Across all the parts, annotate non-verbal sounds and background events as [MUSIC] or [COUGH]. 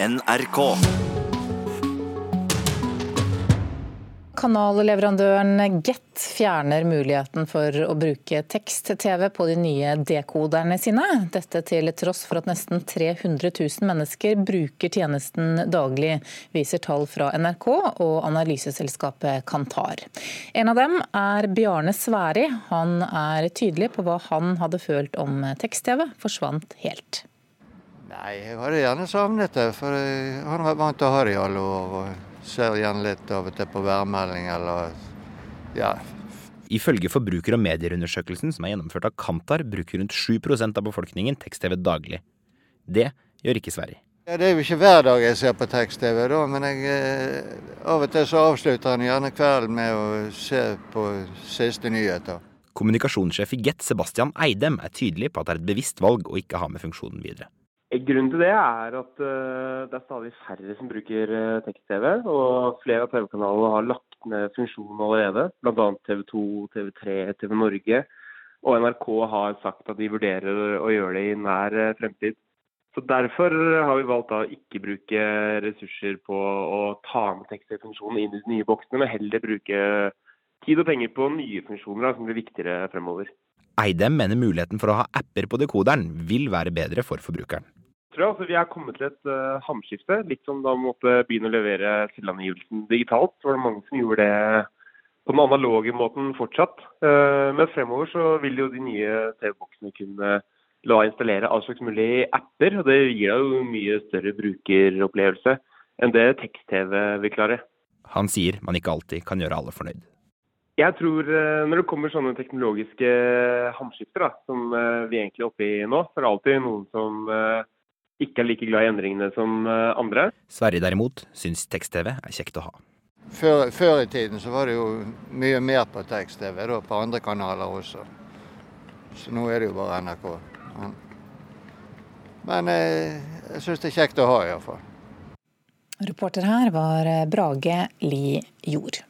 NRK. Kanalleverandøren Get fjerner muligheten for å bruke tekst-TV på de nye dekoderne sine. Dette til tross for at nesten 300 000 mennesker bruker tjenesten daglig, viser tall fra NRK og analyseselskapet Kantar. En av dem er Bjarne Sværi. Han er tydelig på hva han hadde følt om tekst-TV forsvant helt. Nei, jeg hadde gjerne savnet det, for jeg har vært vant til å ha det i alle år. og Ser gjerne litt av og til på værmelding eller ja. Ifølge forbruker- og medieundersøkelsen som er gjennomført av Kantar, bruker rundt 7% av befolkningen tekst-TV daglig. Det gjør ikke Sverige. Ja, det er jo ikke hver dag jeg ser på tekst-TV, da, men jeg, eh, av og til så avslutter han gjerne kvelden med å se på siste nyheter. Kommunikasjonssjef i Get, Sebastian Eidem, er tydelig på at det er et bevisst valg å ikke ha med funksjonen videre. Grunnen til det er at uh, det er stadig færre som bruker uh, tekst-TV. Og flere av TV-kanalene har lagt ned funksjonen allerede. Bl.a. TV 2, TV3, TV Norge. Og NRK har sagt at de vurderer å gjøre det i nær fremtid. Så Derfor har vi valgt å ikke bruke ressurser på å ta med tekst-TV-funksjonen inn i de nye boksene, men heller bruke tid og penger på nye funksjoner da, som blir viktigere fremover. Eidem mener muligheten for å ha apper på dekoderen vil være bedre for forbrukeren tror jeg. Altså, vi er kommet til et uh, hamskifte. Litt som da måtte begynne å levere selvangivelsen digitalt. Så var det mange som gjorde det på den analoge måten fortsatt. Uh, men fremover så vil jo de nye TV-boksene kunne la installere all slags mulig apper. og Det gir jo mye større brukeropplevelse enn det tekst-TV vil klare. Han sier man ikke alltid kan gjøre alle fornøyd. Jeg tror når det kommer sånne teknologiske hamskifter, da, som vi egentlig er oppe i nå, så er det alltid noen som ikke er like glad i endringene som eh, andre. Sverre derimot syns tekst-TV er kjekt å ha. Før, før, i tiden så var det jo mye mer på tekst-TV, da, på andre kanaler også. Så nå er det jo bare NRK. Men, men jeg, eh, jeg syns det er kjekt å ha, iallfall. Reporter her var eh, Brage Li Jord.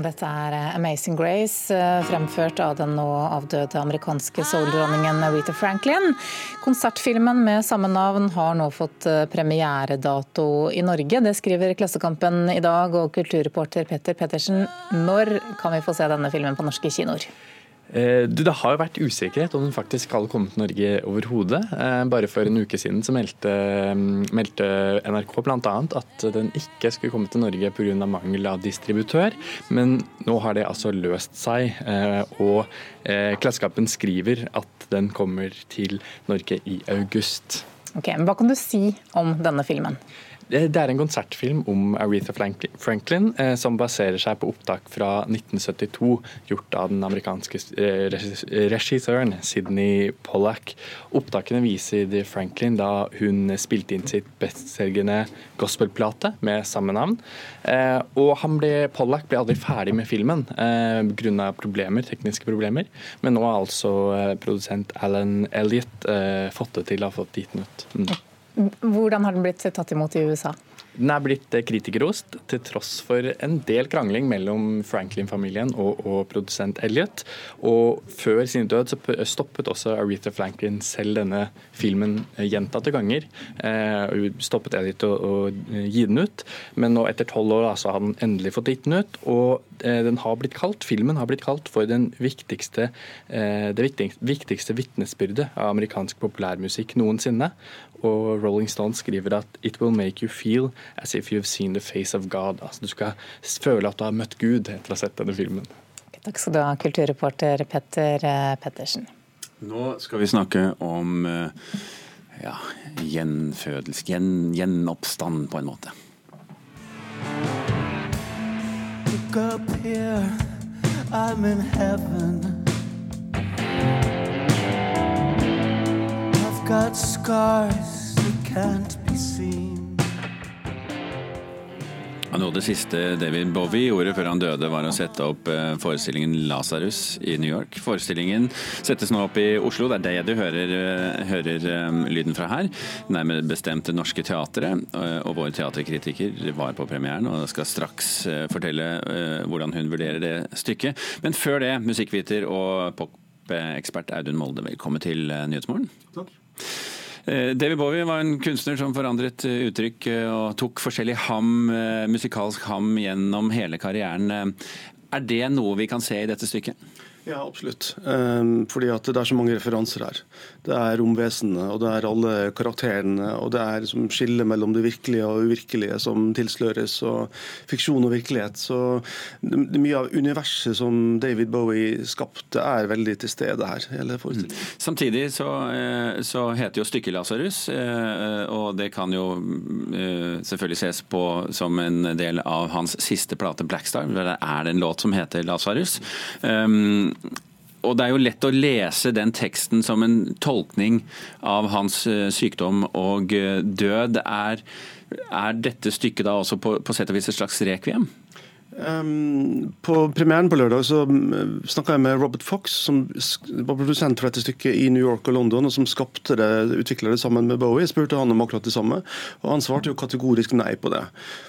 Dette er eh, 'Amazing Grace', eh, fremført av den nå avdøde amerikanske soul-dronningen Rita Franklin. Konsertfilmen med samme navn har nå fått eh, premieredato i Norge. Det skriver Klassekampen i dag, og kulturreporter Petter Pettersen, når kan vi få se denne filmen på norske kinoer? Eh, det har jo vært usikkerhet om den faktisk skal komme til Norge overhodet. Eh, bare for en uke siden så meldte, mm, meldte NRK bl.a. at den ikke skulle komme til Norge pga. mangel av distributør, men nå har det altså løst seg. Eh, og Klassekampen skriver at den kommer til Norge i august. Ok, men Hva kan du si om denne filmen? Det er en konsertfilm om Aretha Franklin eh, som baserer seg på opptak fra 1972, gjort av den amerikanske eh, regissøren Sidney Pollack. Opptakene viser Franklin da hun spilte inn sitt bestselgende gospelplate med samme navn. Eh, og ble, Pollack ble aldri ferdig med filmen pga. problemer, tekniske problemer, men nå har altså produsent Alan Elliot fått det til å ha fått gitt den ut. Mm. Hvordan har den blitt tatt imot i USA? Den er blitt eh, kritikerrost, til tross for en del krangling mellom Franklin-familien og, og, produsent Elliot. Og før sin død stoppet også Aretha Franklin selv denne filmen eh, gjentatte ganger. Eh, stoppet Elliot å, å, eh, gi den ut, men nå etter tolv år altså, har den endelig fått gitt den ut. Og eh, den har blitt kalt, filmen har blitt kalt for den viktigste, eh, det viktigste, viktigste vitnesbyrdet av amerikansk populærmusikk noensinne. Og Rolling Stone skriver at 'it will make you feel as if you've seen the face of God'. Altså, du skal føle at du har møtt Gud etter å ha sett denne filmen. Takk skal du ha, kulturreporter Petter eh, Pettersen. Nå skal vi snakke om eh, ja, gjenfødelse, gjen, gjenoppstand, på en måte. Look up here, I'm in heaven. Got scars that can't be seen. Av det siste David Bowie gjorde før han døde, var å sette opp eh, forestillingen 'Lasarus' i New York. Forestillingen settes nå opp i Oslo, det er det du hører, eh, hører um, lyden fra her. Nærmere bestemt Det Norske Teatret. Og vår teaterkritiker var på premieren og skal straks fortelle hvordan hun vurderer det stykket. Men før det, musikkviter og popekspert Audun Molde, velkommen til Nyhetsmorgen. Takk. Eh, David Bowie var en kunstner som forandret eh, uttrykk eh, og tok forskjellig ham, musikalsk ham gjennom hele karrieren. Er det noe vi kan se i dette stykket? Ja, absolutt. Um, fordi at det er så mange referanser her. Det er romvesenet, og det er alle karakterene, og det er som skillet mellom det virkelige og uvirkelige som tilsløres, og fiksjon og virkelighet. Så mye av universet som David Bowie skapte, er veldig til stede her. Mm. Samtidig så, eh, så, heter jo stykket 'Lasarus', eh, og det kan jo eh, selvfølgelig ses på som en del av hans siste plate, 'Blackstar'. Der er det en låt som heter 'Lasarus'. Um, og Det er jo lett å lese den teksten som en tolkning av hans eh, sykdom og eh, død. Er, er dette stykket da også på, på sett og vis et slags rekviem? Um, på premieren på lørdag så mm, snakka jeg med Robert Fox, som var produsent for dette stykket i New York og London, og som skapte det, utvikla det sammen med Bowie. Jeg spurte han om akkurat det samme, og han svarte jo kategorisk nei på det.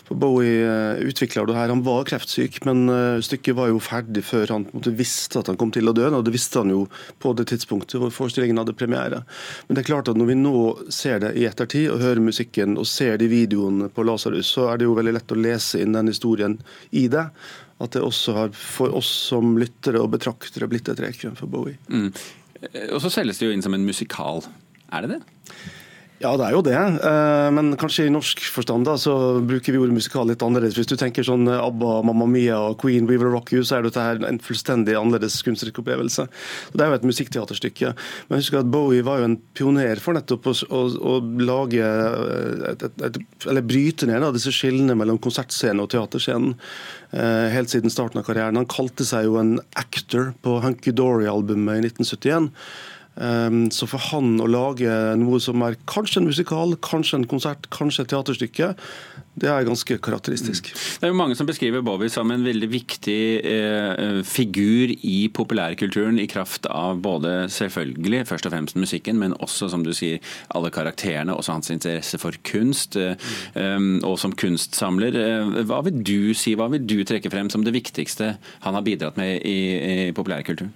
For Bowie eh, utvikla det her. Han var kreftsyk, men uh, stykket var jo ferdig før han måte, visste at han kom til å dø. Og det visste han jo på det tidspunktet hvor forestillingen hadde premiere. Men det er klart at når vi nå ser det i ettertid, og hører musikken og ser de videoene på Lasarus, så er det jo veldig lett å lese inn den historien i det at det også har for oss som lyttere og betraktere blitt et rekviem for Bowie. Mm. Og så selges det jo inn som en musikal. Er det det? Ja, det er jo det. Eh, men kanskje i norsk forstand da, så bruker vi ordet musikal litt annerledes. Hvis du tenker sånn ABBA, Mamma Mia og Queen, We Will Rock You, så er dette her en fullstendig annerledes kunstnerisk opplevelse. Det er jo et musikkteaterstykke. Men husk at Bowie var jo en pioner for nettopp å, å, å lage et, et, et, Eller bryte ned da, disse skillene mellom konsertscenen og teaterscenen. Eh, helt siden starten av karrieren. Han kalte seg jo en actor på Hunky Dory-albumet i 1971. Ehm, så for han å lage noe som er kanskje en musikal, kanskje en konsert, kanskje et teaterstykke, det er ganske karakteristisk. Mm. Det er jo Mange som beskriver Bowie som en veldig viktig eh, figur i populærkulturen, i kraft av både selvfølgelig først og fremst musikken, men også som du sier, alle karakterene, også hans interesse for kunst, eh, mm. og som kunstsamler. Eh, hva vil du si, hva vil du trekke frem som det viktigste han har bidratt med i, i populærkulturen?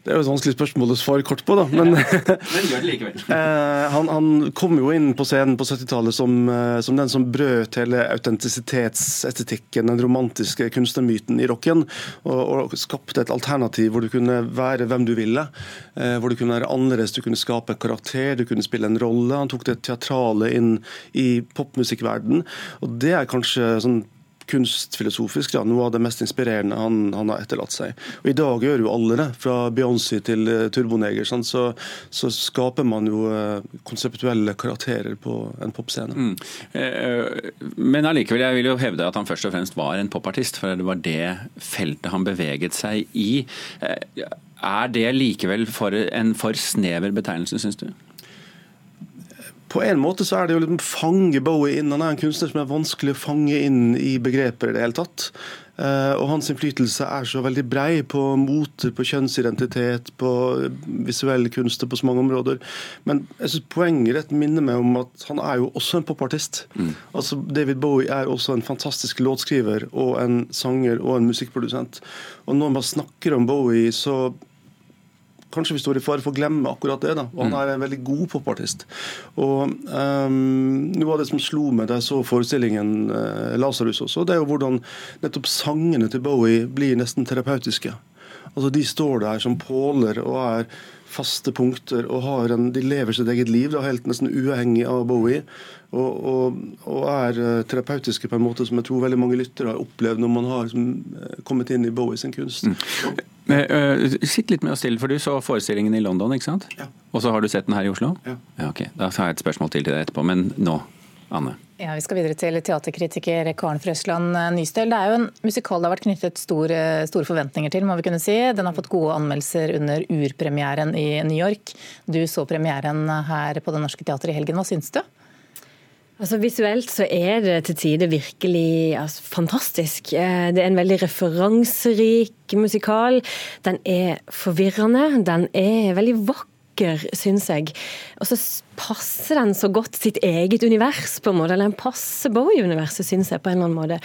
Det er jo et vanskelig spørsmål å svare kort på, da. Men, [LAUGHS] men gjør det likevel. [LAUGHS] Eh, han, han, kom jo inn på scenen på 70-tallet som, eh, som, den som brøt hele autentisitetsestetikken, den romantiske kunstnermyten i rocken, og, og, skapte et alternativ hvor du kunne være hvem du ville. Eh, hvor du kunne være annerledes, du kunne skape en karakter, du kunne spille en rolle. Han tok det teatrale inn i popmusikkverdenen, og det er kanskje sånn kunstfilosofisk da, noe av det mest inspirerende han, han, har etterlatt seg. Og I dag gjør jo alle det, fra Beyoncé til uh, Turboneger. Sånn, så, så, skaper man jo uh, konseptuelle karakterer på en popscene. Mm. Eh, men allikevel, jeg vil jo hevde at han først og fremst var en popartist, for det var det feltet han beveget seg i. Er det likevel for en for snever betegnelse, syns du? På en måte så er det jo liksom fange Bowie inn. Han er en kunstner som er vanskelig å fange inn i begreper i det hele tatt. Uh, og hans innflytelse er så veldig brei på mote, på kjønnsidentitet, på visuell kunst på så mange områder. Men jeg synes poenget rett minner meg om at han er jo også en popartist. Mm. Altså David Bowie er også en fantastisk låtskriver og en sanger og en musikkprodusent. Og når man snakker om Bowie, så kanskje vi står i fare for å glemme akkurat det. da, og Han mm. er en veldig god popartist. Og um, Noe av det som slo meg da jeg så forestillingen uh, 'Lasarus' også, det er jo hvordan nettopp sangene til Bowie blir nesten terapeutiske. Altså De står der som påler og er faste punkter og har en, de lever sitt eget liv, da, helt nesten uavhengig av Bowie. Og, og, og, er uh, terapeutiske på en måte som jeg tror veldig mange lyttere har opplevd når man har som, kommet inn i Bowie sin kunst. Mm. Men, uh, sitt litt med oss til, for du så forestillingen i London, ikke sant? Ja. Og så har du sett den her i Oslo? Ja. ja ok, Da har jeg et spørsmål til til deg etterpå, men nå, Anne? Ja, Vi skal videre til teaterkritiker Karen Frøsland Nystøl. Det er jo en musikal det har vært knyttet store, store forventninger til. må vi kunne si. Den har fått gode anmeldelser under urpremieren i New York. Du så premieren her på Det Norske Teatret i helgen. Hva syns du? Altså Visuelt så er det til tider virkelig altså, fantastisk. Eh, det er en veldig referanserik musikal. Den er forvirrende. Den er veldig vakker, syns jeg. Og så passer den så godt sitt eget univers, på en måte. Eller den passer Bowie-universet, syns jeg, på en eller annen måte.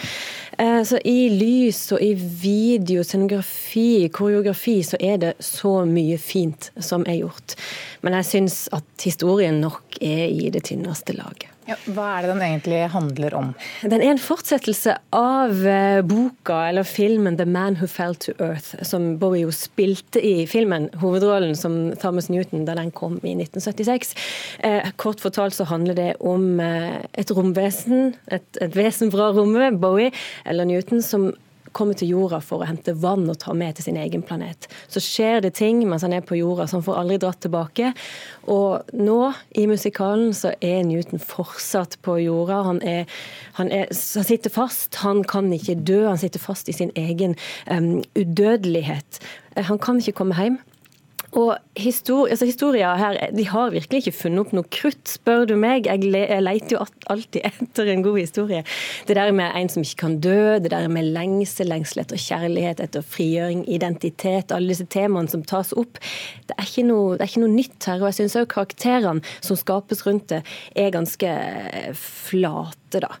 Eh, så i lys og i video, scenografi, koreografi, så er det så mye fint som er gjort. Men jeg syns at historien nok er i det tynneste laget. Ja, hva er det den egentlig handler om? Den er en fortsettelse av eh, boka eller filmen 'The Man Who Fell to Earth', som Bowie jo spilte i filmen, hovedrollen som Thomas Newton da den kom i 1976. Eh, kort fortalt så handler det om eh, et romvesen, et, et vesen fra rommet, Bowie eller Newton, som kommer til jorda for å hente vann og ta med til sin egen planet. Så skjer det ting mens han er på jorda, så han får aldri dratt tilbake. Og nå, i musikalen, så er Newton fortsatt på jorda. Han, er, han, er, han sitter fast, han kan ikke dø. Han sitter fast i sin egen um, udødelighet. Han kan ikke komme hjem. Og histori altså historier her, De har virkelig ikke funnet opp noe krutt, spør du meg. Jeg, le jeg leter jo alltid etter en god historie. Det der med en som ikke kan dø, det der med lengsel, lengsel etter kjærlighet, etter frigjøring, identitet, alle disse temaene som tas opp. Det er ikke noe, er ikke noe nytt her. Og jeg syns òg karakterene som skapes rundt det, er ganske flate. Da.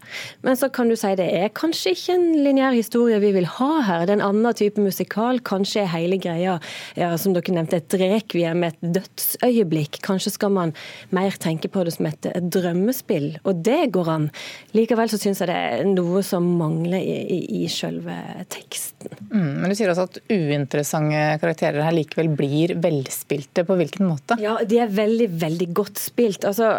Men så kan du si det er kanskje ikke en lineær historie vi vil ha her. Det er en annen type musikal. Kanskje er hele greia, ja, som dere nevnte, et rekviem, et dødsøyeblikk. Kanskje skal man mer tenke på det som et, et drømmespill, og det går an. Likevel så syns jeg det er noe som mangler i, i, i selve teksten. Mm, men du sier også at uinteressante karakterer her likevel blir velspilte. På hvilken måte? Ja, de er veldig, veldig godt spilt. Altså,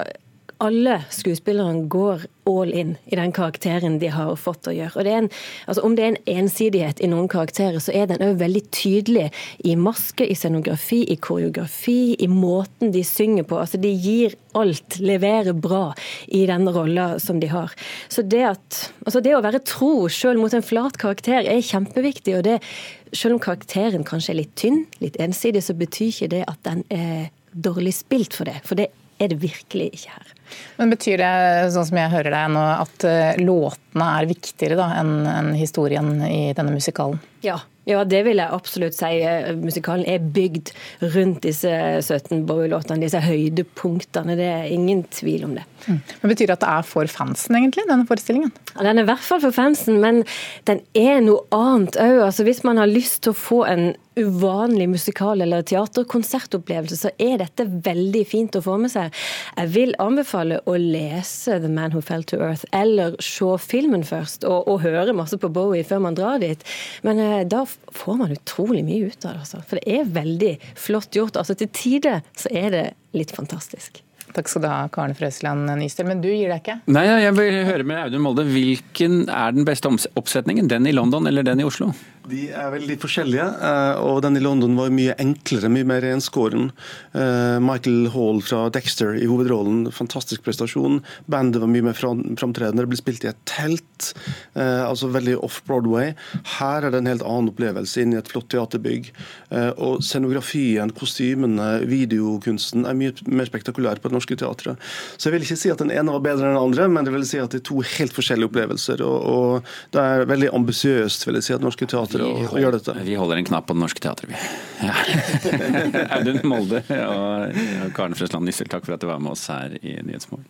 alle skuespillerne går all in i den karakteren de har fått å gjøre. Det en, altså om det er en ensidighet i noen karakterer, så er den òg veldig tydelig i maske, i scenografi, i koreografi, i måten de synger på. Altså De gir alt, leverer bra i den rolla som de har. Så det, at, altså det å være tro selv mot en flat karakter er kjempeviktig. og det selv om karakteren kanskje er litt tynn, litt ensidig, så betyr ikke det at den er dårlig spilt for det. For det er det virkelig ikke her. Men Betyr det, sånn som jeg hører deg nå, at eh, låtene er viktigere da, enn historien i denne musikalen? Ja, ja, det vil jeg absolutt si. Eh, musikalen er bygd rundt disse 17 Bowie-låtene, disse høydepunktene. Det er ingen tvil om det. Mm. Men Betyr det at det er for fansen, egentlig, denne forestillingen? Ja, den er i hvert fall for fansen, men den er noe annet òg. Altså, hvis man har lyst til å få en uvanlig musikal- eller teaterkonsertopplevelse, så er dette veldig fint å få med seg. Jeg vil anbefale å lese 'The Man Who Fell to Earth', eller se filmen først, og, og høre masse på Bowie før man drar dit. Men eh, da får man utrolig mye ut av det. Altså. For det er veldig flott gjort. Altså Til tider så er det litt fantastisk. Takk skal du ha, Karen Frøsland Nystøl. Men du gir deg ikke? Nei, jeg vil høre med Audun Molde. Hvilken er den beste oppsetningen? Den i London eller den i Oslo? De er veldig forskjellige, eh, og den i London var mye enklere, mye mer renskåren. Eh, Michael Hall fra Dexter i hovedrollen, fantastisk prestasjon. Bandet var mye mer framtredende. Det ble spilt i et telt, eh, altså veldig off-Broadway. Her er det en helt annen opplevelse inne i et flott teaterbygg. Og scenografien, kostymene, videokunsten er mye mer spektakulær på det norske teatret. Så jeg vil ikke si at den ene var bedre enn den andre, men det vil si at det er to helt forskjellige opplevelser. Og, og det er veldig ambisiøst, vil jeg si, at norske teatre teatret å, gjøre dette? Vi holder en knapp på Det Norske Teatret, vi. Ja. [LAUGHS] Audun Molde og Karen Frøsland Nissel, takk for at du var med oss her i Nyhetsmorgen.